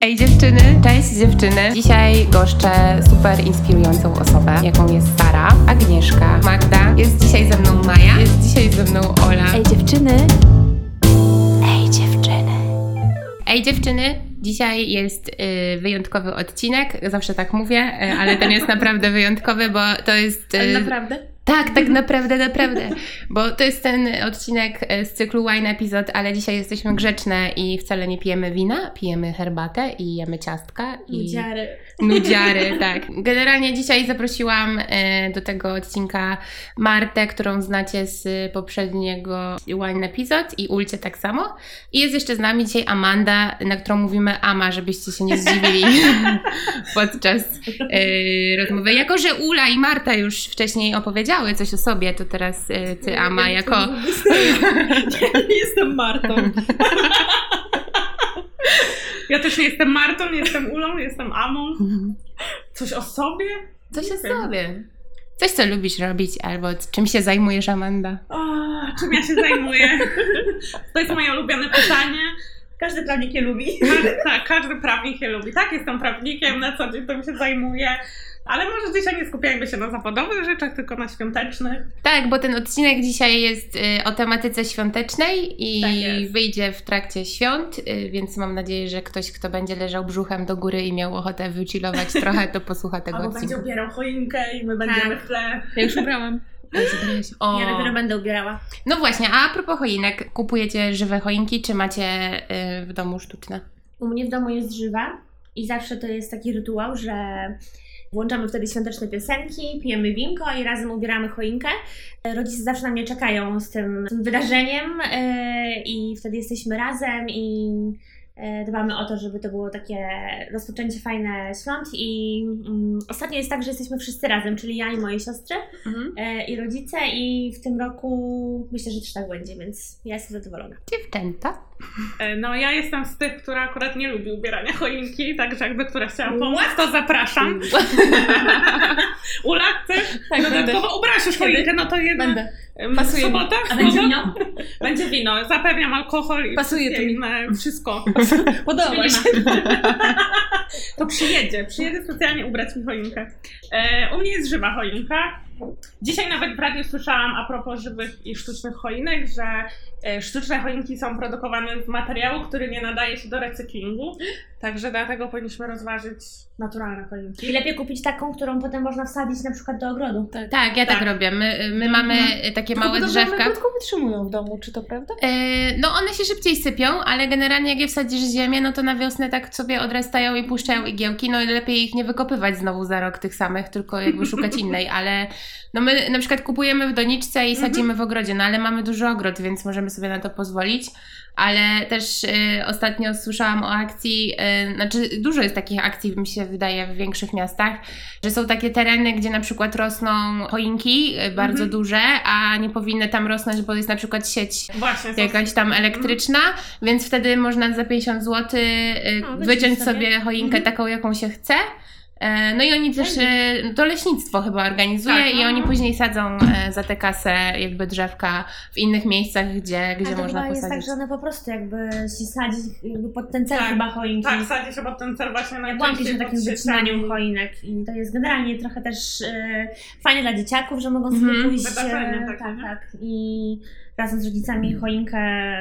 Ej dziewczyny, cześć dziewczyny. Dzisiaj goszczę super inspirującą osobę, jaką jest Sara, Agnieszka, Magda. Jest dzisiaj ze mną Maja, jest dzisiaj ze mną Ola. Ej dziewczyny. Ej dziewczyny. Ej dziewczyny, dzisiaj jest y, wyjątkowy odcinek, zawsze tak mówię, y, ale ten jest naprawdę wyjątkowy, bo to jest... y, naprawdę? Tak, tak naprawdę, naprawdę. Bo to jest ten odcinek e, z cyklu Wine Episode, ale dzisiaj jesteśmy grzeczne i wcale nie pijemy wina, pijemy herbatę i jemy ciastka. I Nudziary. Nudziary, tak. Generalnie dzisiaj zaprosiłam e, do tego odcinka Martę, którą znacie z poprzedniego Wine Episode i Ulcie tak samo. I jest jeszcze z nami dzisiaj Amanda, na którą mówimy Ama, żebyście się nie zdziwili podczas e, rozmowy. Jako, że Ula i Marta już wcześniej opowiedziały coś o sobie, to teraz e, ty Ama jako... Nie jestem Martą. Ja też nie jestem Martą, nie jestem Ulą, nie jestem Amą. Coś o sobie? Coś o Nie wiem. sobie. Coś, co lubisz robić, albo czym się zajmujesz, Amanda? O, czym ja się zajmuję? To jest moje ulubione pytanie. Każdy prawnik je lubi. Każdy, tak, każdy prawnik je lubi. Tak, jestem prawnikiem, na co dzień tym się zajmuję. Ale może dzisiaj nie skupiajmy się na zawodowych rzeczach, tylko na świątecznych. Tak, bo ten odcinek dzisiaj jest y, o tematyce świątecznej i Tak wyjdzie w trakcie świąt, y, więc mam nadzieję, że ktoś, kto będzie leżał brzuchem do góry i miał ochotę wychillować trochę, to posłucha tego Albo będzie odcinka. ubierał choinkę i my będziemy w tle. Ja już ubrałam. O. Ja dopiero będę ubierała. No właśnie, a propos choinek, kupujecie żywe choinki, czy macie y, w domu sztuczne? U mnie w domu jest żywa i zawsze to jest taki rytuał, że włączamy wtedy świąteczne piosenki, pijemy winko i razem ubieramy choinkę. Rodzice zawsze na mnie czekają z tym, tym wydarzeniem yy, i wtedy jesteśmy razem i dbamy o to, żeby to było takie rozpoczęcie fajne świąt i mm, ostatnio jest tak, że jesteśmy wszyscy razem, czyli ja i moje siostry. e, i rodzice i w tym roku myślę, że też tak będzie, więc ja jestem zadowolona. Dziewczęta. E, No ja jestem z tych, która akurat nie lubi ubierania choinki, także jakby która chciała What? pomóc, to zapraszam. Ula, chcesz? Tak, Dodatkowo ubrałaś już choinkę, no to jedna Będę. Pasuje mi. sobota, A będzie sobota? wino? Będzie wino, zapewniam alkohol i Pasuje to mi. inne, wszystko. Podoba się. To przyjedzie, przyjedzie specjalnie ubrać mi choinkę. E, u mnie jest żywa choinka. Dzisiaj nawet w radiu słyszałam a propos żywych i sztucznych choinek, że e, sztuczne choinki są produkowane z materiału, który nie nadaje się do recyklingu. Także dlatego powinniśmy rozważyć naturalne choinki. I lepiej kupić taką, którą potem można wsadzić na przykład do ogrodu. Tak, ja tak, Tak. robię. My, my mamy y, takie małe drzewka. krótko wytrzymują w domu, czy to prawda? E, No one się szybciej sypią, ale generalnie jak je wsadzisz w ziemię, no to na wiosnę tak sobie odrastają i puszczają igiełki, no i lepiej ich nie wykopywać znowu za rok tych samych, tylko jakby szukać innej, ale no my na przykład kupujemy w doniczce i sadzimy w ogrodzie, no ale mamy duży ogród, więc możemy sobie na to pozwolić. Ale też e, ostatnio słyszałam o akcji, e, znaczy dużo jest takich akcji, mi się wydaje, w większych miastach, że są takie tereny, gdzie na przykład rosną choinki e, bardzo Mhm. duże, a nie powinny tam rosnąć, bo jest na przykład sieć Właśnie. jakaś tam elektryczna, więc wtedy można za 50 zł y, wyciąć sobie. sobie choinkę taką, jaką się chce. E, No i oni też, y, to leśnictwo chyba organizuje Tak, i oni później sadzą e, za tę kasę jakby drzewka w innych miejscach, gdzie, gdzie Ale to można chyba jest tak, posadzić. że one po prostu jakby się sadzi jakby pod ten cel Tak, chyba choinki. Tak, sadzi się pod ten cel właśnie Ja byłam najczęściej kiedyś na takim wycinaniu choinek i to jest generalnie trochę też e, fajne dla dzieciaków, że mogą sobie Mhm. pójść Wydarzenie e, tak, tak i razem z rodzicami choinkę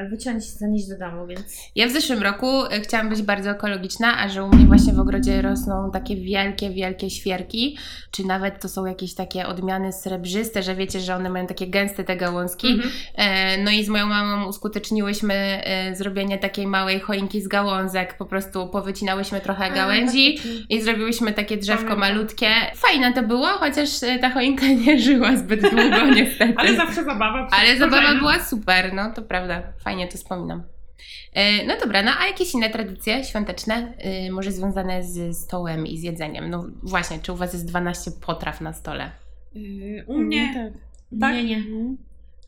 wyciąć i zanieść do domu, więc Ja w zeszłym roku y, chciałam być bardzo ekologiczna, a że u mnie właśnie w ogrodzie rosną takie wielkie, wielkie świerki, czy nawet to są jakieś takie odmiany srebrzyste, że wiecie, że one mają takie gęste te gałązki. Mhm. E, No i z moją mamą uskuteczniłyśmy e, zrobienie takiej małej choinki z gałązek. Po prostu powycinałyśmy trochę gałęzi i zrobiłyśmy takie drzewko malutkie. Fajne to było, chociaż e, ta choinka nie żyła zbyt długo niestety. Ale zawsze zabawa. Ale zabawa. Była super, no to prawda. Fajnie to wspominam. E, No dobra, no a jakieś inne tradycje świąteczne, e, może związane z stołem i z jedzeniem? No właśnie, czy u Was jest 12 potraw na stole? Yy, U mnie, tak. Tak? nie, nie.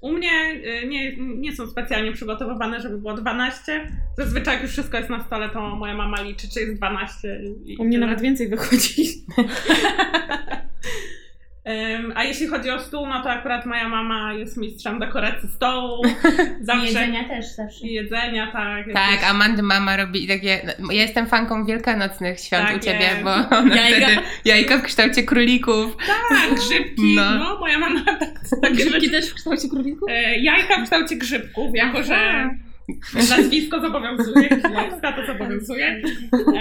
u mnie yy, nie, nie są specjalnie przygotowywane, żeby było 12. Zazwyczaj jak już wszystko jest na stole, to moja mama liczy, czy jest 12. I, i U mnie tyle. nawet więcej wychodzi. A jeśli chodzi o stół, no to akurat moja mama jest mistrzem dekoracji stołu. I Zawsze jedzenia też zawsze. I jedzenia, tak. Tak, jakieś- a Mandy mama robi takie. no, Ja jestem fanką wielkanocnych świąt Tak u ciebie, jest. bo ona Jajka. wtedy jajka w kształcie królików. Tak, grzybki. No. No. moja mama tak, tak Grzybki też w kształcie królików? E, jajka w kształcie grzybków, jako Aha. że nazwisko zobowiązuje, Kiliowska to zobowiązuje.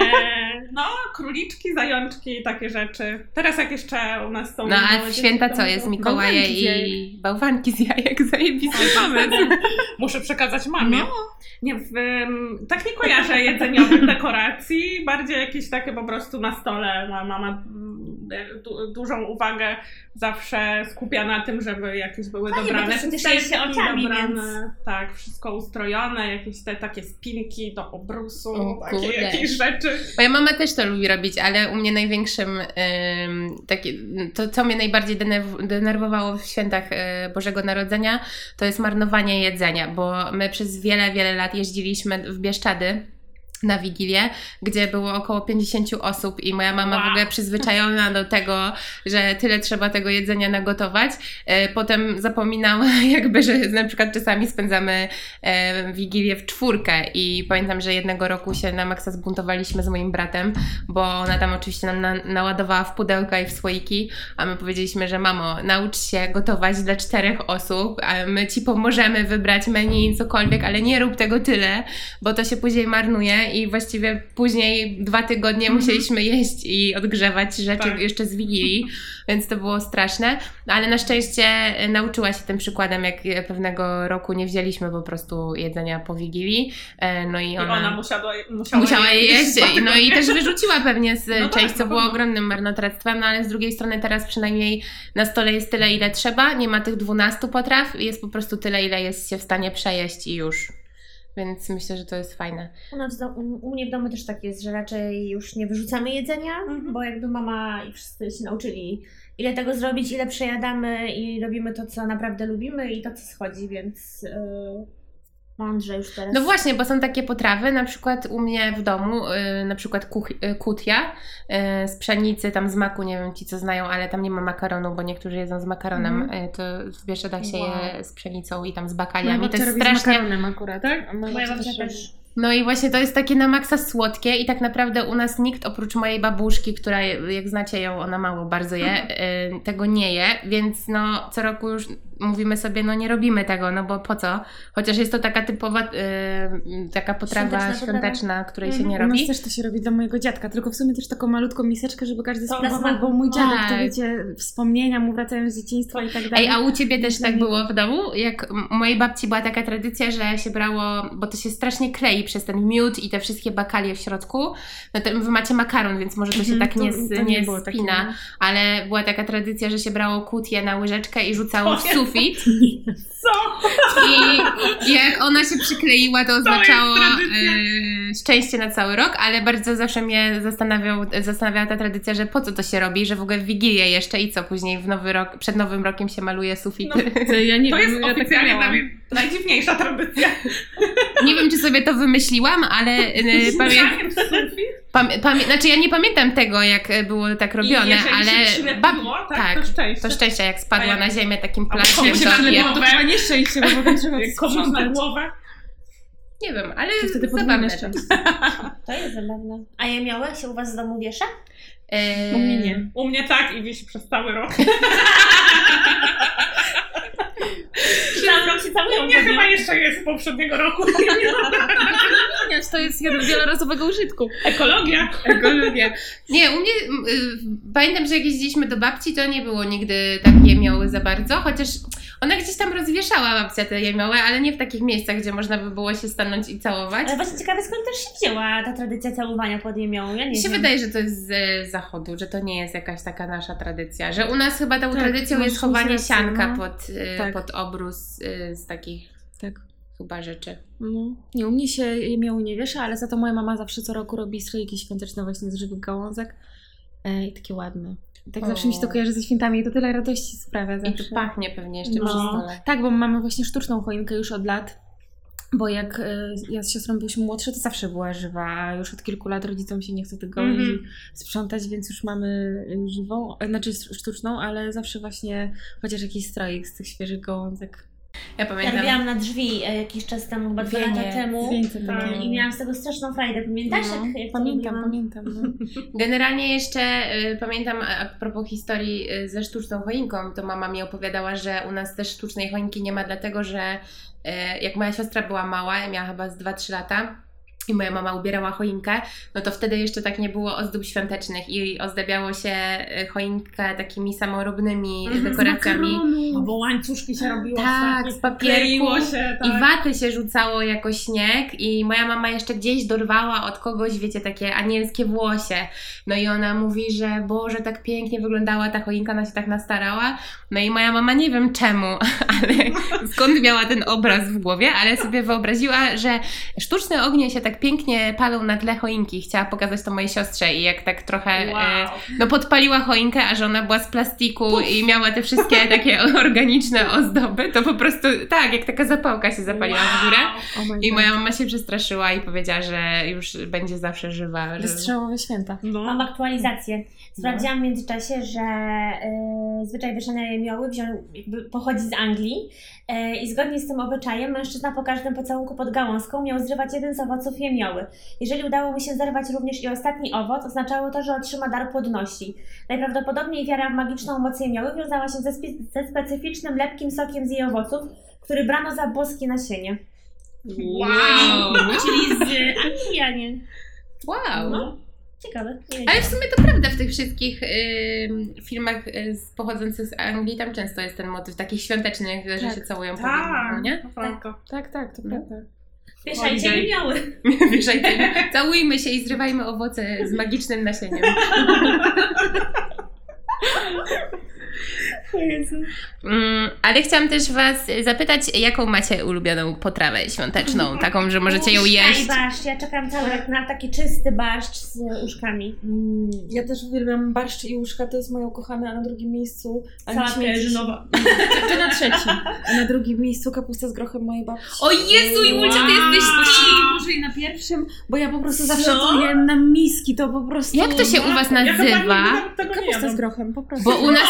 E, no, króliczki, zajączki, takie rzeczy. Teraz jak jeszcze u nas są... No a dzieci święta co jest? Mikołaje i bałwanki z jajek, zajebisty pomysł. Muszę przekazać mamie. No. Nie, w, tak nie kojarzę jedzeniowych dekoracji, bardziej jakieś takie po prostu na stole. Ma mama mm, du, dużą uwagę zawsze skupia na tym, żeby jakieś były Fajnie, bo dobrane to czytaj się oczami, dobrane, tak, wszystko ustrojone, jakieś te takie spinki do obrusu, O takie kurde. jakieś rzeczy. Moja mama też to lubi robić, ale u mnie największym, ym, takie, to co mnie najbardziej denerw- denerwowało w świętach y, Bożego Narodzenia, to jest marnowanie jedzenia, bo my przez wiele, wiele lat jeździliśmy w Bieszczady na Wigilię, gdzie było około 50 osób i moja mama Wow. w ogóle przyzwyczajona do tego, że tyle trzeba tego jedzenia nagotować. E, Potem zapominała jakby, że na przykład czasami spędzamy e, Wigilię w czwórkę i pamiętam, że jednego roku się na maksa zbuntowaliśmy z moim bratem, bo ona tam oczywiście nam na, naładowała w pudełka i w słoiki, a my powiedzieliśmy, że mamo, naucz się gotować dla czterech osób, a my ci pomożemy wybrać menu, cokolwiek, ale nie rób tego tyle, bo to się później marnuje i właściwie później dwa tygodnie Mhm. musieliśmy jeść i odgrzewać rzeczy Tak. jeszcze z Wigilii, więc to było straszne, ale na szczęście nauczyła się tym przykładem, jak pewnego roku nie wzięliśmy po prostu jedzenia po Wigilii, e, no i I ona... ona musiała, musiała, Musiała je jeść, no i też wyrzuciła pewnie z No tak, część, co było ogromnym marnotrawstwem, no ale z drugiej strony teraz przynajmniej na stole jest tyle, ile trzeba, nie ma tych 12 potraw, jest po prostu tyle, ile jest się w stanie przejeść i już. Więc myślę, że to jest fajne. U, nas, do- u mnie w domu też tak jest, że raczej już nie wyrzucamy jedzenia, Mhm. bo jakby mama i wszyscy się nauczyli ile tego zrobić, ile przejadamy i robimy to, co naprawdę lubimy i to, co schodzi, więc yy, mądrze już teraz. No właśnie, bo są takie potrawy, na przykład u mnie w domu, y, na przykład kuch, y, kutia y, z pszenicy, tam z maku, nie wiem ci co znają, ale tam nie ma makaronu, bo niektórzy jedzą z makaronem, y, to w Bieszczadach się Wow. je z pszenicą i tam z bakaliami. To babcia jest robi z strasznie... makaronem akurat, tak? A Moja babcia robi. też. No i właśnie to jest takie na maksa słodkie i tak naprawdę u nas nikt oprócz mojej babuszki, która jak znacie ją, ona mało bardzo je, tego nie je, więc no co roku już mówimy sobie, no nie robimy tego, no bo po co? Chociaż jest to taka typowa, y, taka potrawa Świąteczna świąteczna, której się Mhm. nie U nas robi. też to się robi dla mojego dziadka, tylko w sumie też taką malutką miseczkę, żeby każdy To spróbował, bo mój dziadek, to Tak. wiecie, wspomnienia mu wracają z dzieciństwa i tak dalej. Ej, a u ciebie też tak było w domu? Jak u mojej babci była taka tradycja, że się brało, bo to się strasznie klei przez ten miód i te wszystkie bakalie w środku. No to wy macie makaron, więc może to się Mhm, tak nie, to- to nie, było takiego. spina. Ale była taka tradycja, że się brało kutię na łyżeczkę i rzucało w To jest- sufit. Co? I jak ona się przykleiła, to oznaczało tradycja. Szczęście na cały rok, ale bardzo zawsze mnie zastanawiał, zastanawiała ta tradycja, że po co to się robi, że w ogóle w Wigilię jeszcze i co później w nowy rok, przed nowym rokiem się maluje sufity. To ja nie To wiem, jest ja tak oficjalnie dla mnie najdziwniejsza tradycja. Nie wiem, czy sobie to wymyśliłam, ale pamię, Rzucaniem w sufit. pamię, pamię, znaczy ja nie pamiętam tego, jak e, było tak robione, ale się ślepiło, bab- tak, tak, to szczęście. to szczęście, jak spadła na ziemię takim się to To chyba nieszczęście, bo potem trzeba komuś na głowę. Nie wiem, ale To wtedy zabawne to. jest zabawne. A jemiołek się u Was w domu wiesza? E, U mnie nie. U mnie tak i wisi przez cały rok. Cały rok się całują pewnie. chyba jeszcze jest z poprzedniego roku. Ponieważ to jest wielorazowego użytku. Ekologia. Ekologia. Nie, u mnie y, pamiętam, że jak jeździliśmy do babci, to nie było nigdy tak jemioły za bardzo, chociaż ona gdzieś tam rozwieszała babcia te jemioły, ale nie w takich miejscach, gdzie można by było się stanąć i całować. Ale właśnie ciekawe, skąd też się wzięła ta tradycja całowania pod jemiołą. Ja nie Mi się wiem. wydaje, że to jest z e, zachodu, że to nie jest jakaś taka nasza tradycja, że u nas chyba tą Tak, tradycją masz jest chowanie rację, sianka no. pod, e, Tak. pod obrus e, z takich Tak. chyba rzeczy. No. Nie, u mnie się jemiołu nie wiesza, ale za to moja mama zawsze co roku robi słoiki świąteczne właśnie z żywych gałązek. E, I takie ładne. Tak O. zawsze mi się to kojarzy ze świętami i to tyle radości sprawia I zawsze. to pachnie pewnie jeszcze No. przy stole. Tak, bo mamy właśnie sztuczną choinkę już od lat. Bo jak e, ja z siostrą byliśmy młodsze, to zawsze była żywa, a już od kilku lat rodzicom się nie chce tego Mhm. sprzątać, więc już mamy żywą, e, znaczy sztuczną, ale zawsze właśnie chociaż jakiś stroik z tych świeżych gołązek. Ja Ja pamiętam. robiłam na drzwi e, jakiś czas temu, chyba dwa lata temu. Wieńce Tak. I miałam z tego straszną frajdę. Pamiętasz, No, jak, jak to pamiętam, robiłam? pamiętam. No. Generalnie jeszcze y, pamiętam a a propos historii y, ze sztuczną choinką, to mama mi opowiadała, że u nas też sztucznej choinki nie ma, dlatego że y, jak moja siostra była mała, miała chyba z 2-3 lata i moja mama ubierała choinkę, no to wtedy jeszcze tak nie było ozdób świątecznych i ozdabiało się y, choinkę takimi samorobnymi z dekoracjami. Albo łańcuszki się robiło. Tak, z papierku. Się, tak. I waty się rzucało jako śnieg i moja mama jeszcze gdzieś dorwała od kogoś, wiecie, takie anielskie włosie. No i ona mówi, że Boże, tak pięknie wyglądała ta choinka, ona się tak nastarała. No i moja mama nie wiem czemu, ale skąd miała ten obraz w głowie, ale sobie wyobraziła, że sztuczne ognie się tak pięknie palą na tle choinki. Chciała pokazać to mojej siostrze i jak tak trochę... E, Wow. no podpaliła choinkę, a że ona była z plastiku i miała te wszystkie takie organiczne ozdoby, to po prostu tak, jak taka zapałka się zapaliła w górę. Oh I moja mama się przestraszyła i powiedziała, że już będzie zawsze żywa. Że... Wystrzałowe święta. No. Mam aktualizację. Sprawdziłam w międzyczasie, że e, zwyczaj wieszania jemioły wziął, jakby pochodzi z Anglii e, i zgodnie z tym obyczajem mężczyzna po każdym pocałunku pod gałązką miał zrywać jeden z owoców jemioły. Jeżeli udało mu się zerwać również i ostatni owoc, oznaczało to, że otrzyma dar płodności. Najprawdopodobniej wiara w magiczną moc jemioły wiązała się ze, spe- ze specyficznym lepkim sokiem z jej owoców, który brano za boskie nasienie. Wow. Czyli z Anglii, a nie. Wow. No. Ciekawe. Nie Ale w sumie to prawda, w tych wszystkich ym, filmach y, pochodzących z Anglii tam często jest ten motyw takich świątecznych, że Tak. się całują po Tak, nie? to prawda. Tak, tak, to No. prawda. Wieszajcie jemioły. Wieszajcie, całujmy się i zrywajmy owoce z magicznym nasieniem. Mm, ale chciałam też Was zapytać, jaką macie ulubioną potrawę świąteczną, taką, że możecie ją Uszka jeść. i barszcz. Ja czekam cały rok na taki czysty barszcz z uszkami. Mm, Ja też uwielbiam barszcz i łóżka, to jest moje ukochane, a na drugim miejscu... Sałatka jarzynowa. To, to na trzecim. A na drugim miejscu kapusta z grochem mojej babci. O Jezu, Julcia, ty jesteś może i na pierwszym, bo ja po prostu zawsze Co? to jem na miski, to po prostu... Jak to się u Was Ja nazywa? nie Kapusta z grochem, po prostu. Bo u nas.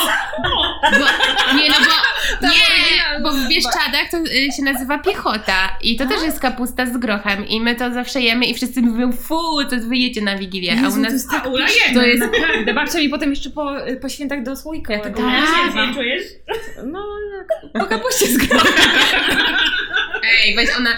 Bo, nie, no bo. Nie, bo w Bieszczadach to y, się nazywa piechota. I to też jest kapusta z grochem. I my to zawsze jemy i wszyscy mówią, fu, co wy jecie na Wigilię. A u Jezu, to nas. jest tak A Ula pyszne, jemy. to jest naprawdę. Babcia mi potem jeszcze po, po świętach do słoika. Ja to ładuje. tak. Nie czujesz? No, jak po kapuście z grochem. Ej, weź ona.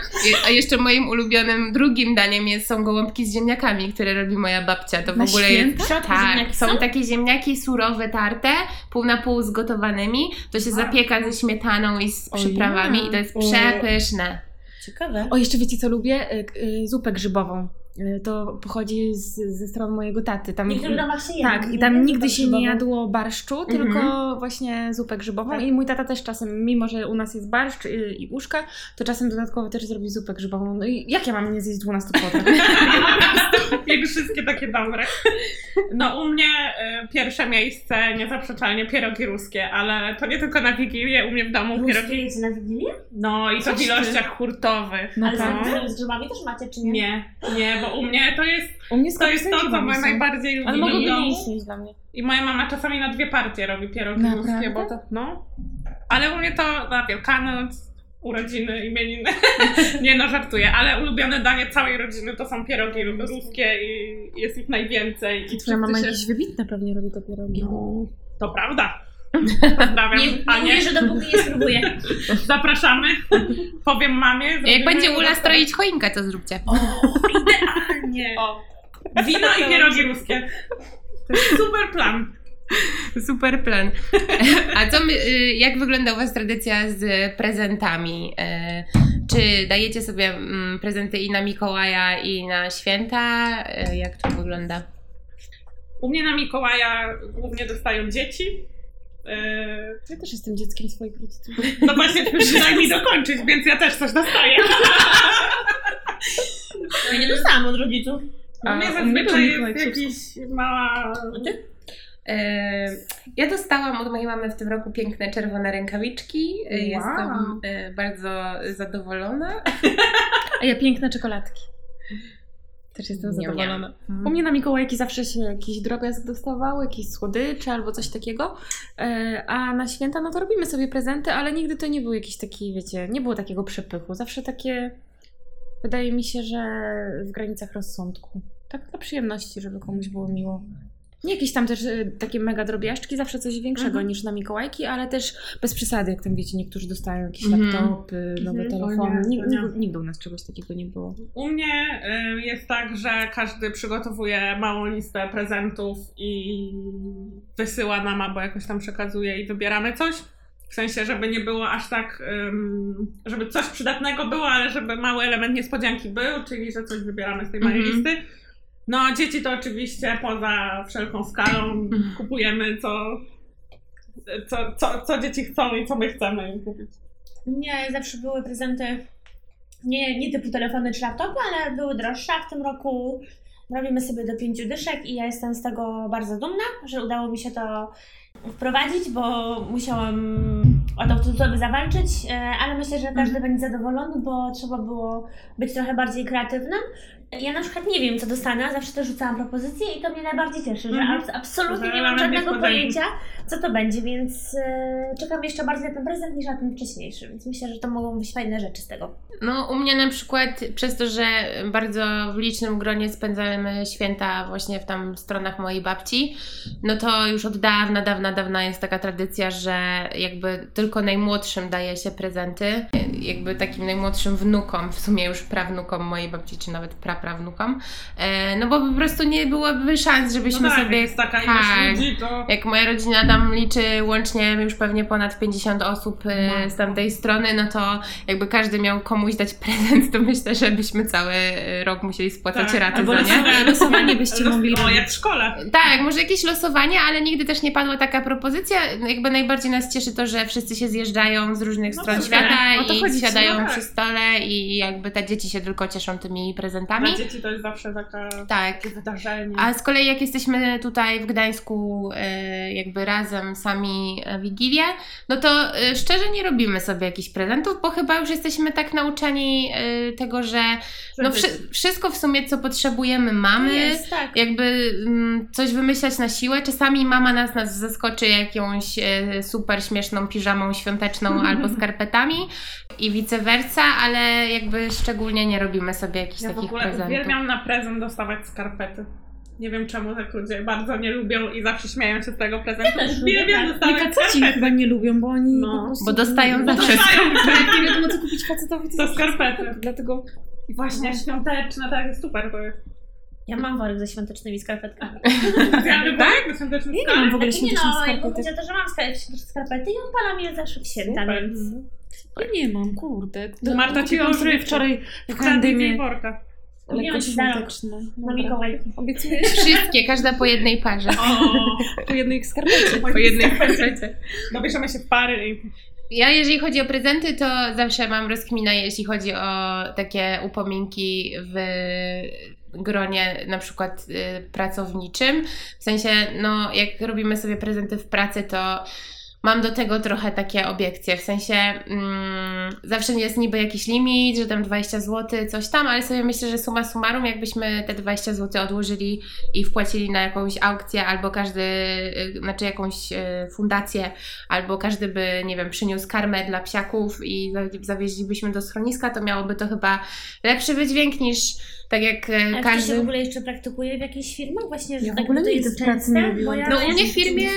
A jeszcze moim ulubionym drugim daniem jest, są gołąbki z ziemniakami, które robi moja babcia. To w Na ogóle święta? jest. Środku Tak, ziemniaki są są? takie ziemniaki surowe, tarte, pół na pół zgotowanymi. To się zapieka ze śmietaną i z O przyprawami i to jest przepyszne. Ciekawe. O, jeszcze wiecie co lubię? Y, y, Zupę grzybową. Y, To pochodzi z, ze strony mojego taty. Tam, W niektórych domach się je. tak, i tam nigdy się nie jadło barszczu, Mhm. tylko właśnie zupę grzybową. Tak. I mój tata też czasem, mimo że u nas jest barszcz y, i uszka, to czasem dodatkowo też zrobi zupę grzybową. No i jak ja mam nie zjeść 12 potraw? Jak wszystkie takie dobre. No u mnie y, pierwsze miejsce, niezaprzeczalnie pierogi ruskie, ale to nie tylko na Wigilię, u mnie w domu Ruskie pierogi. jecie na Wigilię? No i to w ty. ilościach hurtowych. No Ale tak. z, z grzybami też macie, czy nie? Nie, nie, bo u mnie to jest U mnie to, jest to co my są. najbardziej Ale lubimy nie istnieć dla mnie. I moja mama czasami na dwie partie robi pierogi ruskie, bo to, no. Ale u mnie to na Wielkanoc, urodziny, imieniny. nie no, żartuję, ale ulubione danie całej rodziny to są pierogi ruskie i jest ich najwięcej. I Twoja mama się... jakieś wybitne pewnie robi te pierogi. No, to prawda. Pozdrawiam Nie, nie mówię, że dopóki nie spróbuję. Zapraszamy. Powiem mamie. Jak będzie Ula stroić choinkę, to zróbcie. Nie. O, wino i pierogi ruskie. To jest super plan. Super plan. A co my, y, jak wygląda u Was tradycja z prezentami? Y, Czy dajecie sobie mm, prezenty i na Mikołaja, i na święta? Y, Jak to wygląda? U mnie na Mikołaja głównie dostają dzieci. Yy, Ja też jestem dzieckiem swoich rodziców. No właśnie, mi dokończyć, więc ja też coś dostaję. Ja nie dostałam od rodziców. A mnie zazwyczaj jest jakiś mała... E, Ja dostałam od mojej mamy w tym roku piękne czerwone rękawiczki. E, Wow. Jestem e, bardzo zadowolona. A ja piękne czekoladki. Też jestem zadowolona. U mnie na Mikołajki zawsze się jakiś drobiazg dostawały, jakieś słodycze albo coś takiego. E, A na święta no to robimy sobie prezenty, ale nigdy to nie był jakiś taki, wiecie, nie było takiego przepychu. Zawsze takie, wydaje mi się, że w granicach rozsądku. Tak dla przyjemności, żeby komuś było miło. Nie jakieś tam też e, takie mega drobiażdżki, zawsze coś większego Mhm. niż na Mikołajki, ale też bez przesady, jak tam wiecie, niektórzy dostają jakieś Mhm. laptopy, nowe Mhm. telefony. Nie, nie. Nigdy, u nas czegoś takiego nie było. U mnie y, jest tak, że każdy przygotowuje małą listę prezentów i wysyła nam albo jakoś tam przekazuje i wybieramy coś. W sensie, żeby nie było aż tak, żeby coś przydatnego było, ale żeby mały element niespodzianki był, czyli że coś wybieramy z tej małej Mhm. listy. No, dzieci to oczywiście poza wszelką skalą kupujemy co, co, co, co dzieci chcą i co my chcemy im kupić. Nie, zawsze były prezenty nie, nie typu telefony czy laptopy, ale były droższe. W tym roku robimy sobie do pięciu dyszek i ja jestem z tego bardzo dumna, że udało mi się to wprowadzić, bo musiałam o to cudzysłowie zawalczyć, e, ale myślę, że każdy będzie zadowolony, bo trzeba było być trochę bardziej kreatywnym. Ja na przykład nie wiem, co dostanę, zawsze też rzucałam propozycje i to mnie najbardziej cieszy, że Mhm. abs- absolutnie nie mam żadnego pojęcia, co to będzie, więc e, czekam jeszcze bardziej na ten prezent niż na ten wcześniejszy, więc myślę, że to mogą być fajne rzeczy z tego. No, u mnie na przykład przez to, że bardzo w licznym gronie spędzamy święta właśnie w tam stronach mojej babci, no to już od dawna, dawna, dawna jest taka tradycja, że jakby tylko najmłodszym daje się prezenty, jakby takim najmłodszym wnukom, w sumie już prawnukom mojej babci, czy nawet praprawnukom, e, no bo po prostu nie byłoby szans, żebyśmy no tak, sobie... jak jest taka ilość tak. ludzi, to... Jak moja rodzina tam liczy łącznie już pewnie ponad 50 osób e, z tamtej strony, no to jakby każdy miał komuś dać prezent, to myślę, że byśmy cały rok musieli spłacać raty albo za nie. losowanie- byście mogli O, robić. jak w szkole. Tak, może jakieś losowanie, ale nigdy też nie padła taka propozycja. Jakby najbardziej nas cieszy to, że wszyscy się zjeżdżają z różnych No stron tak, świata i chodzi, siadają no tak. przy stole i jakby te dzieci się tylko cieszą tymi prezentami. Dla dzieci to jest zawsze taka, Tak. takie wydarzenie. A z kolei jak jesteśmy tutaj w Gdańsku e, jakby razem sami Wigilię, no to e, szczerze nie robimy sobie jakichś prezentów, bo chyba już jesteśmy tak nauczeni e, tego, że no wszy- wszystko w sumie co potrzebujemy mamy. Jest, tak. Jakby mm, coś wymyślać na siłę. Czasami mama nas, nas zaskoczy jakąś e, super śmieszną piżamą świąteczną albo skarpetami i vice versa, ale jakby szczególnie nie robimy sobie jakichś Ja w takich ogóle prezentów. uwielbiam na prezent dostawać skarpety. Nie wiem czemu tak ludzie bardzo nie lubią i zawsze śmieją się z tego prezentu. też lubię, Uwielbiam tak. dostawać skarpety. chyba nie lubią, bo oni No. po prostu... Bo dostają Bo zawsze Dostają Nie wiadomo co kupić facetowi, To skarpety. Dlatego I właśnie świąteczne, tak, jest super to jest. Ja mam worek ze świątecznymi skarpetkami. Specjalny worek do świątecznych Ja nie mam w ogóle nie świątecznych no, skarpetek. o to, że mam skarpety i odpalam je zawsze w święta, więc... Ja nie mam, kurde. To Marta ci sobie wczoraj w handymie worka. Lekko świąteczne. na. Mikołajki. Obiecujesz? Wszystkie, każda po jednej parze. O, Po jednej skarpecie. Po jednej parze. dobierzemy się w pary i Ja jeżeli chodzi o prezenty, to zawsze mam rozkminę, jeśli chodzi o takie upominki w gronie na przykład y, pracowniczym. W sensie, no jak robimy sobie prezenty w pracy, to mam do tego trochę takie obiekcje. W sensie mm, zawsze jest niby jakiś limit, że tam 20 zł, coś tam, ale sobie myślę, że suma summarum, jakbyśmy te 20 zł odłożyli i wpłacili na jakąś aukcję, albo każdy, y, znaczy jakąś y, fundację, albo każdy by, nie wiem, przyniósł karmę dla psiaków i za- zawieźlibyśmy do schroniska, to miałoby to chyba lepszy wydźwięk niż tak jak e, A czy się w każdy... ogóle jeszcze praktykuje w jakichś firmach? Właśnie, że Ja w tak ogóle to jest w pracy częste? No u mnie w firmie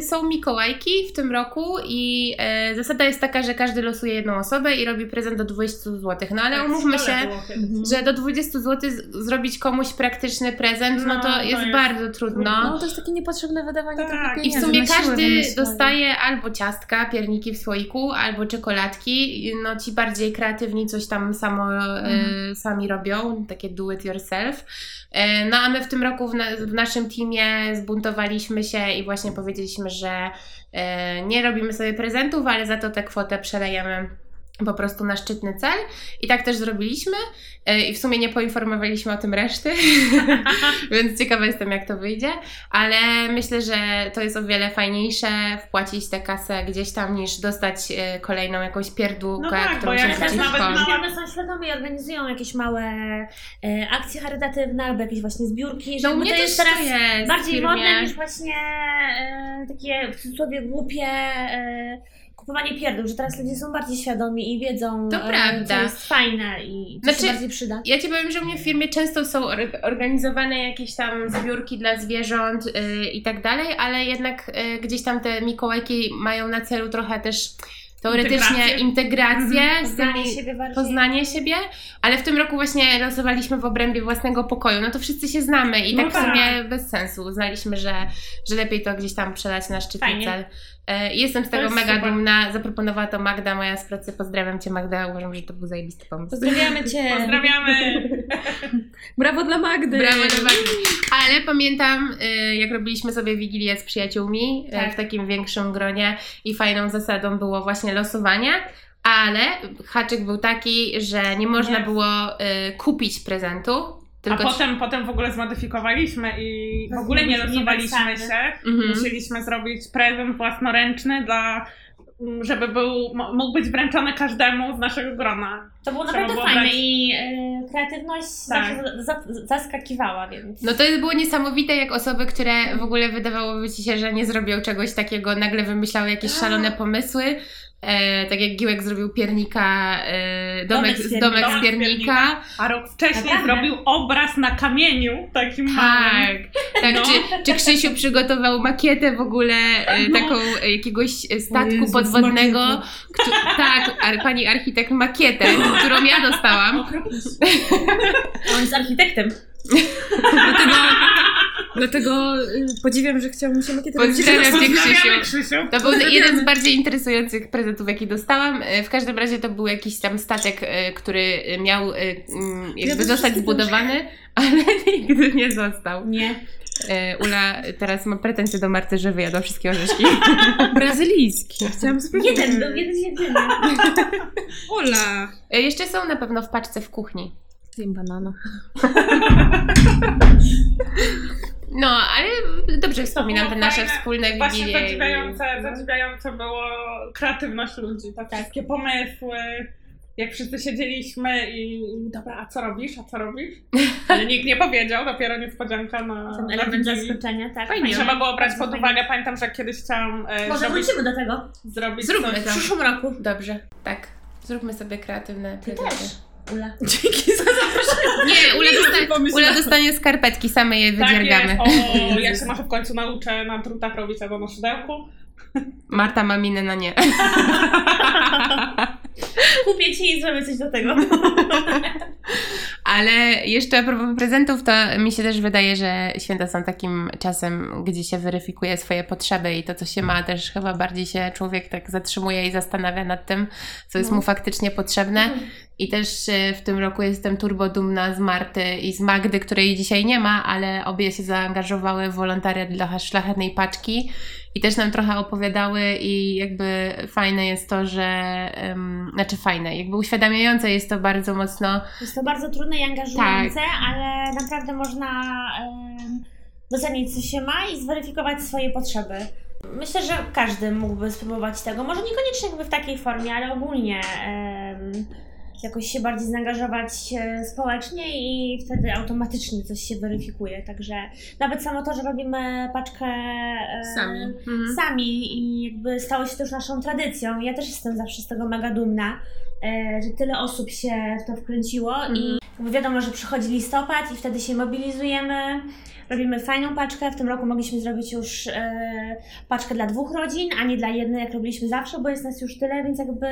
są Mikołajki w tym roku i e, zasada jest taka, że każdy losuje jedną osobę i robi prezent do 20 zł. No ale Tak, umówmy się, było kiedyś. że do 20 zł zrobić komuś praktyczny prezent, no, No, to jest, jest bardzo trudno. No to jest takie niepotrzebne wydawanie Tak. I w sumie każdy dostaje albo ciastka, pierniki w słoiku, albo czekoladki. No ci bardziej kreatywni coś tam samo, e, sami robią, takie do it yourself. E, no a my w tym roku w, na, w naszym teamie zbuntowaliśmy się i właśnie powiedzieliśmy, że e, nie robimy sobie prezentów, ale za to tę kwotę przelejemy po prostu na szczytny cel. I tak też zrobiliśmy. E, I w sumie nie poinformowaliśmy o tym reszty, więc ciekawa jestem, jak to wyjdzie. Ale myślę, że to jest o wiele fajniejsze wpłacić tę kasę gdzieś tam, niż dostać e, kolejną jakąś pierdółkę, No tak, którą bo się nawet mała- One są świadome i organizują jakieś małe e, akcje charytatywne albo jakieś właśnie zbiórki, że No mnie to też jest teraz to jest bardziej modne niż właśnie e, takie w cudzysłowie głupie e, kupowanie pierdół, że teraz ludzie są bardziej świadomi i wiedzą, To e, prawda. co jest fajne i co Znaczy, się bardziej przyda. Ja Ci powiem, że u mnie w firmie często są or- organizowane jakieś tam zbiórki dla zwierząt yy, i tak dalej, ale jednak yy, gdzieś tam te Mikołajki mają na celu trochę też teoretycznie Integrację. integrację, Mhm. Poznanie siebie poznanie siebie, ale w tym roku właśnie losowaliśmy w obrębie własnego pokoju, no to wszyscy się znamy i No tak w tak. sumie bez sensu. Uznaliśmy, że, że lepiej to gdzieś tam przelać na szczytny cel. E, Jestem z tego jest mega super. dumna. Zaproponowała to Magda, moja z pracy. Pozdrawiam Cię Magda. Uważam, że to był zajebisty pomysł. Pozdrawiamy Cię. Pozdrawiamy. Brawo dla Magdy. Brawo dla Magdy. Ale pamiętam, y, jak robiliśmy sobie wigilię z przyjaciółmi y, Tak. w takim większym gronie i fajną zasadą było właśnie losowanie. Ale haczyk był taki, że nie można było y, kupić prezentu. A Tylko potem, potem w ogóle zmodyfikowaliśmy i w ogóle nie losowaliśmy się. Mhm. Musieliśmy zrobić prezent własnoręczny dla m, żeby był, mógł być wręczony każdemu z naszego grona. To było Trzeba naprawdę było fajne dać- i e, kreatywność Tak. zaskakiwała, więc... No to było niesamowite, jak osoby, które w ogóle wydawałoby ci się, że nie zrobią czegoś takiego, nagle wymyślały jakieś szalone pomysły. E, tak jak Giłek zrobił piernika, e, domek, Domek z domek piernika. z piernika. A rok wcześniej zrobił obraz na kamieniu, takim małym. Tak, tak. No. Czy, czy Krzysiu przygotował makietę w ogóle e, No. taką e, jakiegoś statku Jezus, podwodnego? Któ- tak, ar, pani architekt makietę, którą ja dostałam. On jest architektem. Dlatego, dlatego y, podziwiam, że chciałbym się makietę Pozdrawiam cię Krzysiu. To był jeden z bardziej interesujących prezentów, jaki dostałam. E, W każdym razie to był jakiś tam statek, e, który miał mm, jakby też zostać zbudowany, ale nigdy nie został. Nie. Ula teraz ma pretensje do Marty, że wyjadła wszystkie orzeszki. Brazylijski. Chciałam spróbować. Jeden, był jeden jedyny. Ola. E, Jeszcze są na pewno w paczce w kuchni. Zjem banana. No, ale dobrze wspominam te było nasze fajne. wspólne Właśnie wigilie. zadziwiające, zadziwiające było kreatywność ludzi, te wszystkie pomysły, jak wszyscy siedzieliśmy i i dobra, a co robisz, a co robisz? Ale nikt nie powiedział, dopiero niespodzianka na, Ten na element Wigilii. zaskoczenia, tak. Fajnie. Trzeba było brać pod uwagę, pamiętam, że kiedyś chciałam e, Może zrobić, wrócimy do tego. zrobić Zróbmy coś, to. W przyszłym roku. Dobrze, tak. Zróbmy sobie kreatywne Ty prezenty. też. Ula. Dzięki za. Nie, Ula. Ula dostanie skarpetki, same je Tak wydziergamy. jest, o, ja się może w końcu nauczę na drutach robić albo na szydełku. Marta ma minę na nie. Kupię ci i zrobię coś do tego. Ale jeszcze a propos prezentów, to mi się też wydaje, że święta są takim czasem, gdzie się weryfikuje swoje potrzeby i to, co się ma, też chyba bardziej się człowiek tak zatrzymuje i zastanawia nad tym, co jest No. mu faktycznie potrzebne. I też e, w tym roku jestem turbo dumna z Marty i z Magdy, której dzisiaj nie ma, ale obie się zaangażowały w wolontariat dla szlachetnej paczki i też nam trochę opowiadały i jakby fajne jest to, że, em, znaczy fajne, jakby uświadamiające jest to bardzo mocno, Jest to bardzo trudne i angażujące, ale naprawdę można em, docenić, co się ma i zweryfikować swoje potrzeby. Myślę, że każdy mógłby spróbować tego. Może niekoniecznie jakby w takiej formie, ale ogólnie em, jakoś się bardziej zaangażować e, społecznie i wtedy automatycznie coś się weryfikuje. Także nawet samo to, że robimy paczkę e, Sami. Mhm. sami i jakby stało się to już naszą tradycją. Ja też jestem zawsze z tego mega dumna, e, że tyle osób się w to wkręciło i jakby wiadomo, że przychodzi listopad i wtedy się mobilizujemy, robimy fajną paczkę. W tym roku mogliśmy zrobić już e, paczkę dla dwóch rodzin, a nie dla jednej, jak robiliśmy zawsze, bo jest nas już tyle, więc jakby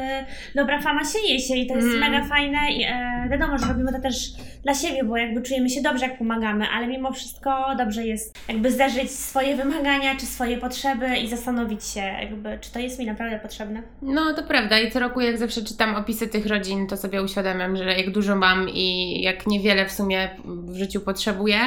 dobra fama sieje się i to jest Mm. mega fajne i e, wiadomo, że robimy to też dla siebie, bo jakby czujemy się dobrze, jak pomagamy, ale mimo wszystko dobrze jest jakby zderzyć swoje wymagania czy swoje potrzeby i zastanowić się, jakby, czy to jest mi naprawdę potrzebne. No to prawda i co roku jak zawsze czytam opisy tych rodzin, to sobie uświadamiam, że jak dużo mam i jak niewiele w sumie w życiu potrzebuje,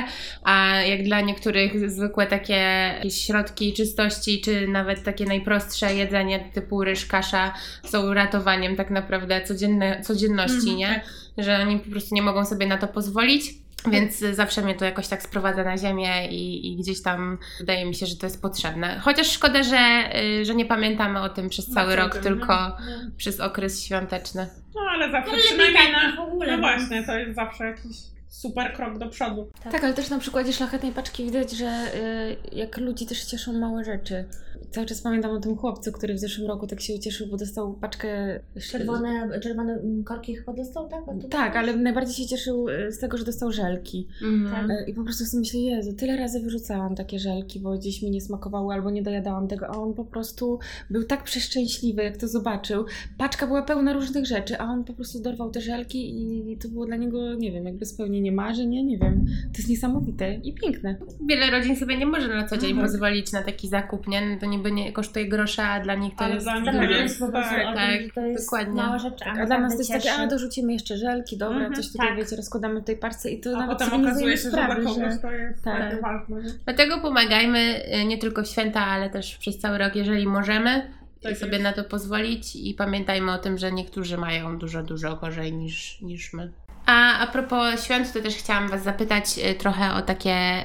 a jak dla niektórych zwykłe takie jakieś środki czystości, czy nawet takie najprostsze jedzenie typu ryż, kasza są ratowaniem tak naprawdę codzienne, codzienności, Mhm, nie? tak. Że oni po prostu nie mogą sobie na to pozwolić. Więc zawsze mnie to jakoś tak sprowadza na ziemię i, i gdzieś tam wydaje mi się, że to jest potrzebne. Chociaż szkoda, że, y, że nie pamiętamy o tym przez Na cały co rok, dzień, tylko no. przez okres świąteczny. No ale zawsze No przynajmniej tak na... w ogóle. No bo- właśnie, to jest zawsze jakiś super krok do przodu. Tak. ale też na przykładzie szlachetnej paczki widać, że y, jak ludzi też cieszą małe rzeczy. Cały czas pamiętam o tym chłopcu, który w zeszłym roku tak się ucieszył, bo dostał paczkę... Czerwone, czerwone mm, korki chyba dostał, tak? Tak, ale najbardziej się cieszył y, z tego, że dostał żelki. Mhm. Y, I po prostu sobie myślę, Jezu, tyle razy wyrzucałam takie żelki, bo gdzieś mi nie smakowały albo nie dojadałam tego, a on po prostu był tak przeszczęśliwy, jak to zobaczył. Paczka była pełna różnych rzeczy, a on po prostu dorwał te żelki i to było dla niego, nie wiem, jakby spełnienie marzeń, nie, nie wiem. To jest niesamowite i piękne. Wiele rodzin sobie nie może na co dzień Mhm. pozwolić na taki zakup, nie? No To niby nie kosztuje grosza, a dla nich to Ale jest dla to mnie dużo. jest- jest po prostu tak, tak, że to jest dokładnie. mała rzecz, a, A dla nas naprawdę to jest takie, a dorzucimy jeszcze żelki, dobra, Mhm, coś tutaj, tak. wiecie, rozkładamy w tej parce i to A nawet potem nie okazuje się, zdajemy że dla sprawy, kogoś to jest tak. ważne. nie? Dlatego pomagajmy y, nie tylko w święta, ale też przez cały rok, jeżeli możemy. Tak sobie jest. na to pozwolić i pamiętajmy o tym, że niektórzy mają dużo, dużo gorzej niż, niż my. A a propos świąt, to też chciałam Was zapytać y, trochę o takie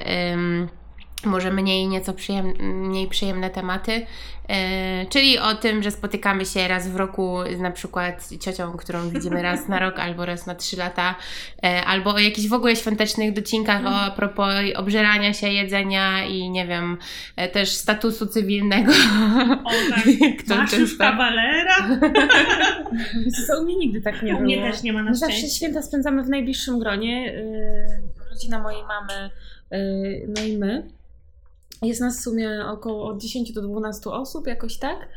może mniej nieco przyjem, mniej przyjemne tematy, y, czyli o tym, że spotykamy się raz w roku z na przykład ciocią, którą widzimy raz na rok albo raz na trzy lata, y, albo o jakichś w ogóle świątecznych docinkach o, a propos obżerania się, jedzenia i nie wiem, y, też statusu cywilnego. O tak, Kto masz już kawalera? U mnie nigdy tak nie U było. mnie też nie ma na My zawsze szczęście. święta spędzamy w najbliższym gronie. Yy, rodzina mojej mamy, yy, no i my. Jest nas w sumie około od 10 do 12 osób, jakoś tak.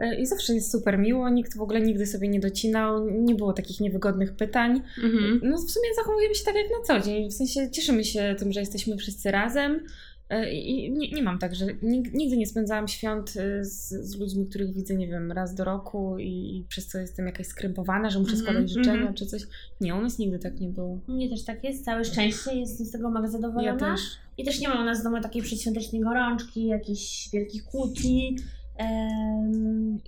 Yy, I zawsze jest super miło, nikt w ogóle nigdy sobie nie docinał, nie było takich niewygodnych pytań. Mhm. No w sumie zachowujemy się tak jak na co dzień, w sensie cieszymy się tym, że jesteśmy wszyscy razem. Yy, I nie, nie mam tak, że nig- nigdy nie spędzałam świąt yy, z, z ludźmi, których widzę, nie wiem, raz do roku i, i przez co jestem jakaś skrępowana, że muszę składać życzenia mhm. czy coś. Nie, u nas nigdy tak nie było. Mnie też tak jest, całe szczęście, jestem z tego mega Ja zadowolona. też. I też nie ma u nas w domu takiej przedświątecznej gorączki, jakichś wielkich kłótni.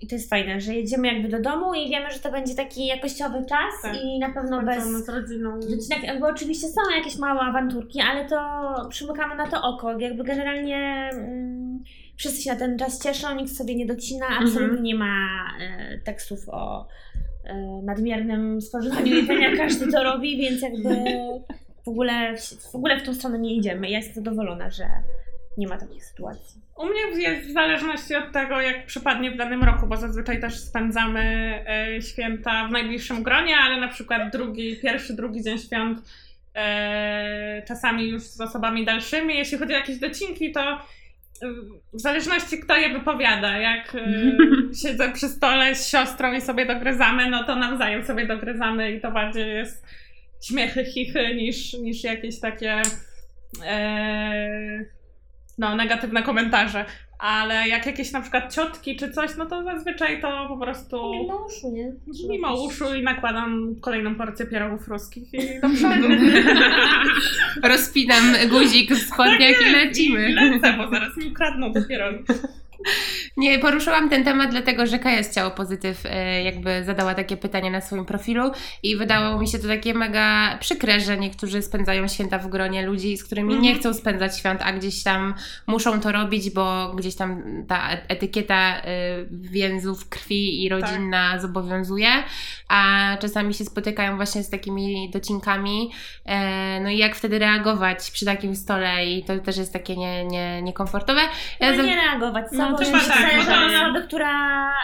I to jest fajne, że jedziemy jakby do domu i wiemy, że to będzie taki jakościowy czas Tak. i na pewno bez... Spędzamy z rodziną. Bo oczywiście są jakieś małe awanturki, ale to przymykamy na to oko. Jakby generalnie mm, wszyscy się na ten czas cieszą, nikt sobie nie docina, absolutnie Mhm. nie ma e, tekstów o e, nadmiernym spożywaniu jedzenia, każdy to robi, więc jakby w ogóle, w ogóle w tą stronę nie idziemy. Ja jestem zadowolona, że nie ma takich sytuacji. U mnie jest w zależności od tego, jak przypadnie w danym roku, bo zazwyczaj też spędzamy e, święta w najbliższym gronie, ale na przykład drugi, pierwszy, drugi dzień świąt e, czasami już z osobami dalszymi. Jeśli chodzi o jakieś docinki, to e, w zależności kto je wypowiada, jak siedzę przy stole z siostrą i sobie dogryzamy, no to nawzajem sobie dogryzamy i to bardziej jest śmiechy, chichy niż, niż jakieś takie e, no, negatywne komentarze. Ale jak jakieś na przykład ciotki czy coś, no to zazwyczaj to po prostu Mimo uszu, nie? mimo uszu i nakładam kolejną porcję pierogów ruskich i do przodu. Rozpinam guzik w spodniach i lecimy. I lecę, bo zaraz mi ukradną te pierogi. Nie, poruszyłam ten temat dlatego, że Kaja z Ciało Pozytyw e, jakby zadała takie pytanie na swoim profilu i wydało mi się to takie mega przykre, że niektórzy spędzają święta w gronie ludzi, z którymi nie Mhm. chcą spędzać świąt, a gdzieś tam muszą to robić, bo gdzieś tam ta etykieta e, więzów krwi i rodzinna zobowiązuje, a czasami się spotykają właśnie z takimi docinkami, e, no i jak wtedy reagować przy takim stole i to też jest takie nie, nie, niekomfortowe. Ja No nie reagować, co? No, chyba myślę, tak, że bo to- osoby, która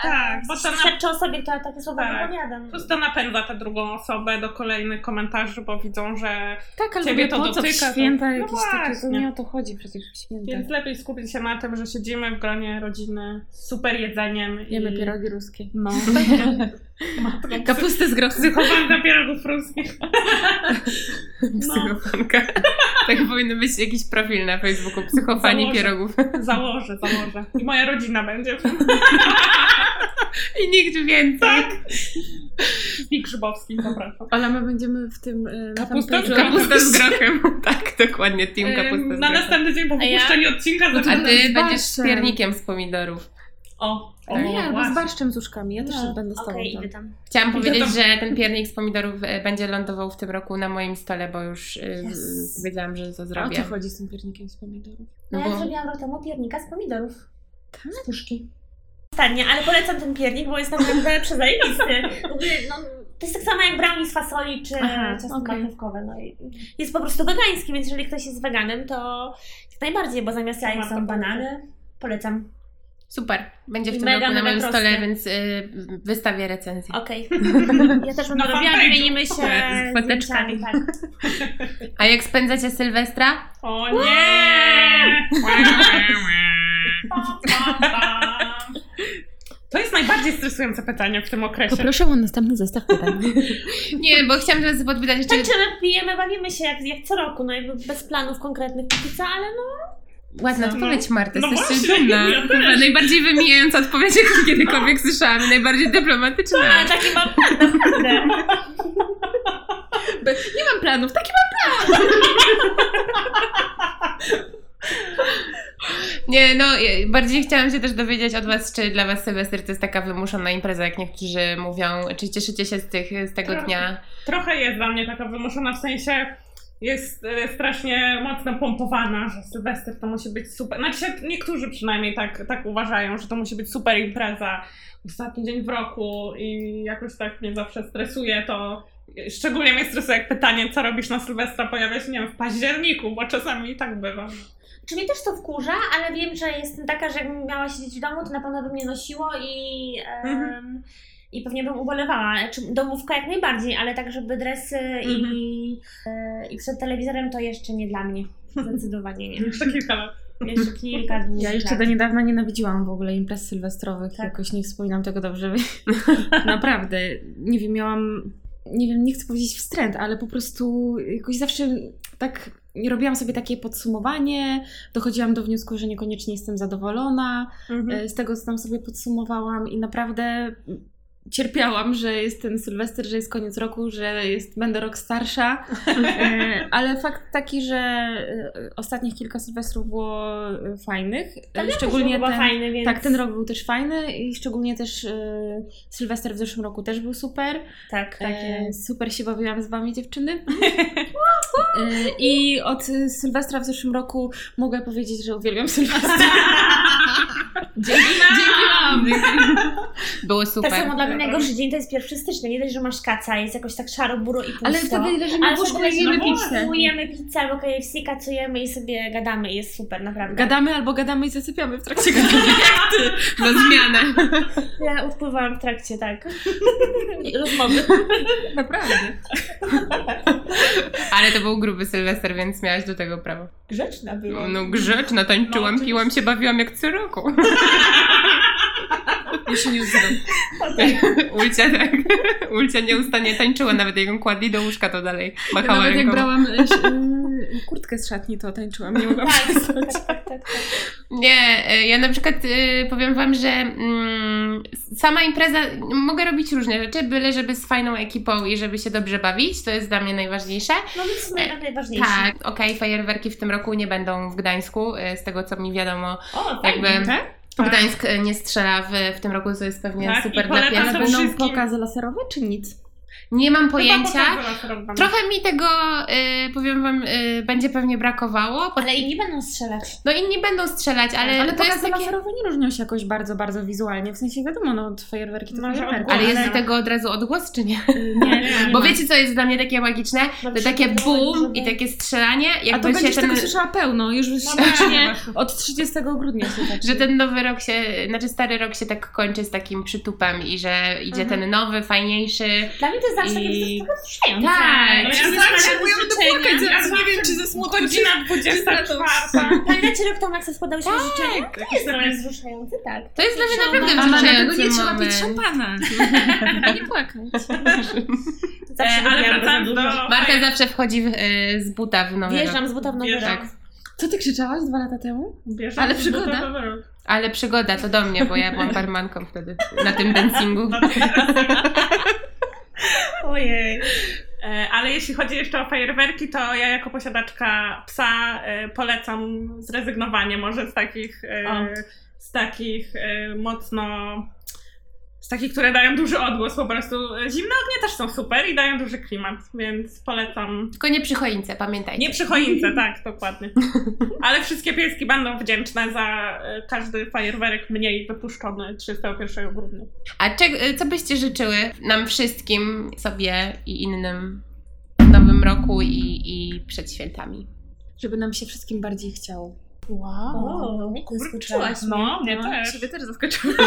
Tak, bo to na- świadczy o sobie, która takie słowa Tak. wypowiada. Plus to napędza tę drugą osobę do kolejnych komentarzy, bo widzą, że Tak, ale Ciebie to to po co w dotyka, to- święta no jakieś takie, to właśnie. nie o to chodzi przecież w święta. więc lepiej skupić się na tym, że siedzimy w gronie rodziny z super jedzeniem. Jemy i... pierogi ruskie. No. Matko, Kapustę z grochcy. Psychowanka pierogów ruskich. Psychofanka. Tak powinno być jakiś profil na Facebooku. Psychofani Założę. pierogów. Założę, założę. I moja rodzina będzie. I nikt więcej. wszystkich grzybowskich zapraszam. Ale my będziemy w tym... Na Kapusta z. Kapusta z grochem. Tak, dokładnie, team kapusta z Em, grochem. Na następny dzień po A ja? wypuszczeniu odcinka No to A zaczynamy. ty będziesz z piernikiem z pomidorów. O, nie, albo właśnie. z barszczem z uszkami. Ja też No, będę z tobą Okej, tam. idę tam. Chciałam Idę powiedzieć, tam. że ten piernik z pomidorów e, będzie lądował w tym roku na moim stole, bo już e, Yes. powiedziałam, że to A o zrobię. co chodzi z tym piernikiem z pomidorów? No, No ja bo- zrobiłam rok temu piernika z pomidorów. Tak? Z puszki. Ostatnie, ale polecam ten piernik, bo jest naprawdę przezajebisty. No, to jest tak samo jak brownie z fasoli czy Aha, ciasto okej. marchewkowe. No, i jest po prostu wegański, więc jeżeli ktoś jest weganem, to jak najbardziej, bo zamiast jajek są banany. Polecam. Super, będzie w tym mega, roku na moim proste. stole, więc y, wystawię recenzję. Okej. Ja też będę robiła, wymienimy się Z foteczkami. zdjęciami, tak. A jak spędzacie Sylwestra? O nie! To jest najbardziej stresujące pytanie w tym okresie. Poproszę o następny zestaw pytań. Nie, bo chciałam teraz podpytać jeszcze... Tańczymy, pijemy, bawimy się jak, jak co roku, no jakby bez planów konkretnych póki co, ale no Ładna No. odpowiedź, Marta, No jesteś właśnie, dumna. ja. Chyba najbardziej wymijająca odpowiedź, jaką kiedykolwiek słyszałam, i najbardziej dyplomatyczna. ale taki mam plan naprawdę. Nie mam planów, takie Nie, no, e, bardziej chciałam się też dowiedzieć od Was, czy dla Was Sylwester to jest taka wymuszona impreza, jak niektórzy mówią, czy cieszycie się z, tych, z tego Trochę. dnia? Trochę jest dla mnie taka wymuszona, w sensie jest e, strasznie mocno pompowana, że Sylwester to musi być super. Znaczy się, niektórzy przynajmniej tak, tak uważają, że to musi być super impreza, ostatni dzień w roku i jakoś tak mnie zawsze stresuje to. Szczególnie mnie stresuje, jak pytanie, co robisz na Sylwestra, pojawia się, nie wiem, w październiku, bo czasami i tak bywa. Czy mnie też to wkurza, ale wiem, że jestem taka, że jakbym miała siedzieć w domu, to na pewno by mnie nosiło i, Mhm. I pewnie bym ubolewała. Czy domówka jak najbardziej, ale tak, żeby dresy i, e, i przed telewizorem to jeszcze nie dla mnie. Zdecydowanie nie. Jeszcze kilka lat. Jeszcze kilka dni. Ja jeszcze tak. do niedawna nienawidziłam w ogóle imprez sylwestrowych. Tak. Jakoś nie wspominam tego dobrze. Naprawdę. Nie wiem, miałam... Nie wiem, nie chcę powiedzieć wstręt, ale po prostu jakoś zawsze tak robiłam sobie takie podsumowanie, dochodziłam do wniosku, że niekoniecznie jestem zadowolona Mhm. e, z tego, co tam sobie podsumowałam i naprawdę cierpiałam, że jest ten Sylwester, że jest koniec roku, że jest, będę rok starsza, e, ale fakt taki, że e, ostatnich kilka Sylwestrów było e, fajnych, e, szczególnie chyba ten, fajny, więc... tak, ten rok był też fajny i szczególnie też Sylwester w zeszłym roku też był super. Tak, tak super się bawiłam z wami dziewczyny. I od Sylwestra w zeszłym roku mogę powiedzieć, że uwielbiam Sylwestra. Dzięki! Było super. Tak samo dla mnie najgorszy dzień to jest 1 stycznia. Nie dość, że masz kaca, jest jakoś tak szaro, buro i pusto. Ale wtedy leżymy w łóżku i jemy no pizzę. Kupujemy pizzę albo KFC, kacujemy i sobie gadamy. Jest super, naprawdę. Gadamy albo gadamy i zasypiamy w trakcie gadania. Na zmianę. Ja odpływałam w trakcie, tak. Rozmowy. Naprawdę. Ale to był gruby Sylwester, więc miałaś do tego prawo. Grzeczna była. No grzeczna, tańczyłam, No, piłam się, bawiłam jak co roku. Ja się nie odzywam. Ulcia tak. Ulcia nieustannie tańczyła, nawet jak ją kładli do łóżka, to dalej Ja machała nawet jak ręką. brałam e, e, kurtkę z szatni, to tańczyłam. Nie mogłam Tak, przestać. tak, tak, tak, tak. Nie, e, ja na przykład powiem wam, że mm, sama impreza, mogę robić różne rzeczy, byle żeby z fajną ekipą i żeby się dobrze bawić, to jest dla mnie najważniejsze. No więc to jest najważniejsze. Tak, okej, fajerwerki w tym roku nie będą w Gdańsku, z tego co mi wiadomo. O, Jakby fajnie. Tak? Gdańsk y, nie strzela w, w tym roku, co jest pewnie Tak, super dla pies. Ale będą wszystkim- pokazy laserowe, czy nic? Nie mam pojęcia. Trochę mi tego, y, powiem wam, y, będzie pewnie brakowało. Bo, Ale inni będą strzelać. no inni będą strzelać, ale, Ale to jest takie... laserowe nie różnią się jakoś bardzo, bardzo wizualnie. W sensie wiadomo, no fajerwerki to No, fajerwerki. odgłos. Ale jest Ale- do tego od razu odgłos, czy nie? Nie, Nie, nie Bo wiecie, co jest dla mnie takie magiczne? No, To takie boom żeby- i takie strzelanie, A to jakby się będziesz ten, tego słyszała pełno, już No właśnie właśnie. od 30 grudnia że ten nowy rok się, znaczy stary rok się tak kończy z takim przytupem i że idzie Mhm. ten nowy, fajniejszy. Dla mnie to jest zawsze takie I- wzruszające. Tak. No ja zawsze składają byłam życzenia. Ja zawsze czy ze smutku, Godzina 24. Pamiętacie rok temu, jak sobie składałyśmy życzenia? To jest dla mnie wzruszające, tak. To jest dla mnie naprawdę wzruszający nie trzeba pić szampana. A nie płakać. Zawsze E, ale wypijamy za wracając dużo. do... Marta zawsze wchodzi y, z buta w nowy. Wjeżdżam z buta w nowy rok. Co ty krzyczałaś dwa lata temu? Bierzem Ale przygoda. Ale przygoda to do mnie, bo ja byłam barmanką wtedy na tym dancingu. Ojej. E, Ale jeśli chodzi jeszcze o fajerwerki, to ja jako posiadaczka psa e, polecam zrezygnowanie może z takich, e, O. z takich mocno, z takich, które dają duży odgłos po prostu. Zimne ognie też są super i dają duży klimat, więc polecam. Tylko nie przy choince, pamiętajcie. Nie przy choince, tak, dokładnie. Ale wszystkie pieski będą wdzięczne za e, każdy fajerwerek mniej wypuszczony 31 grudnia. A cze- co byście życzyły nam wszystkim, sobie i innym w nowym roku i, i przed świętami? Żeby nam się wszystkim bardziej chciało. O, zaskoczyłaś mnie. No, mnie też. Ciebie też zaskoczyło.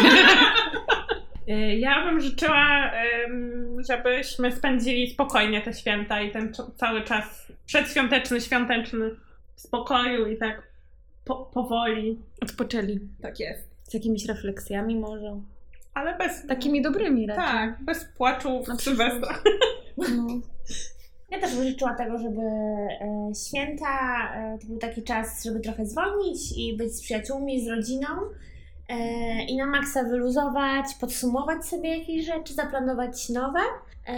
Y, Ja bym życzyła, żebyśmy spędzili spokojnie te święta i ten cały czas przedświąteczny, świąteczny w spokoju i tak po, powoli. Odpoczęli. Tak jest. Z jakimiś refleksjami może. Ale bez. Takimi dobrymi raczej. Tak, bez płaczu Na w Sylwestra. No. Ja też bym życzyła tego, żeby e, święta e, to był taki czas, żeby trochę zwolnić i być z przyjaciółmi, z rodziną e, i na maksa wyluzować, podsumować sobie jakieś rzeczy, zaplanować nowe. E,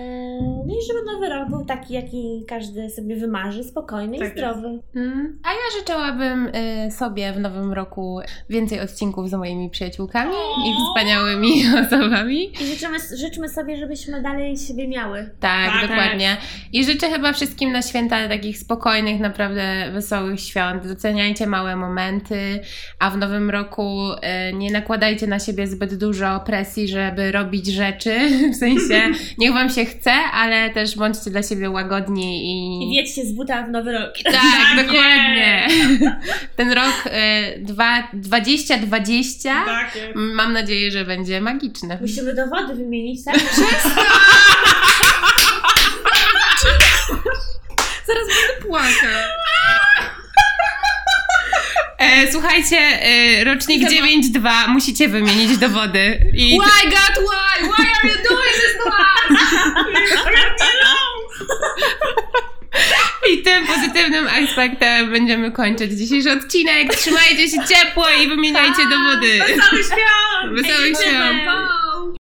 no i żeby nowy rok był taki, jaki każdy sobie wymarzy, spokojny Tak i zdrowy. Mm, A ja życzyłabym y, sobie w nowym roku więcej odcinków z moimi przyjaciółkami i wspaniałymi osobami. I życzymy, życzmy sobie, żebyśmy dalej siebie miały. Tak, Tak. dokładnie. I życzę chyba wszystkim na święta takich spokojnych, naprawdę wesołych świąt. Doceniajcie małe momenty, a w nowym roku y, nie nakładajcie na siebie zbyt dużo presji, żeby robić rzeczy. W sensie, niech wam się chce, ale też bądźcie dla siebie łagodni I i. wiedźcie z buta w nowy rok. Tak, Tak dokładnie. Ten rok y, dwa- 2020 Tak jest. mam nadzieję, że będzie magiczny. Musimy dowody wymienić, tak? Zaraz będę płakać. E, słuchajcie, e, rocznik 9-2, musicie wymienić dowody. I Why God, why? Why are you doing? I tym pozytywnym aspektem będziemy kończyć dzisiejszy odcinek. Trzymajcie się ciepło i wymieniajcie dowody. Cały świąt! Wesołych świąt!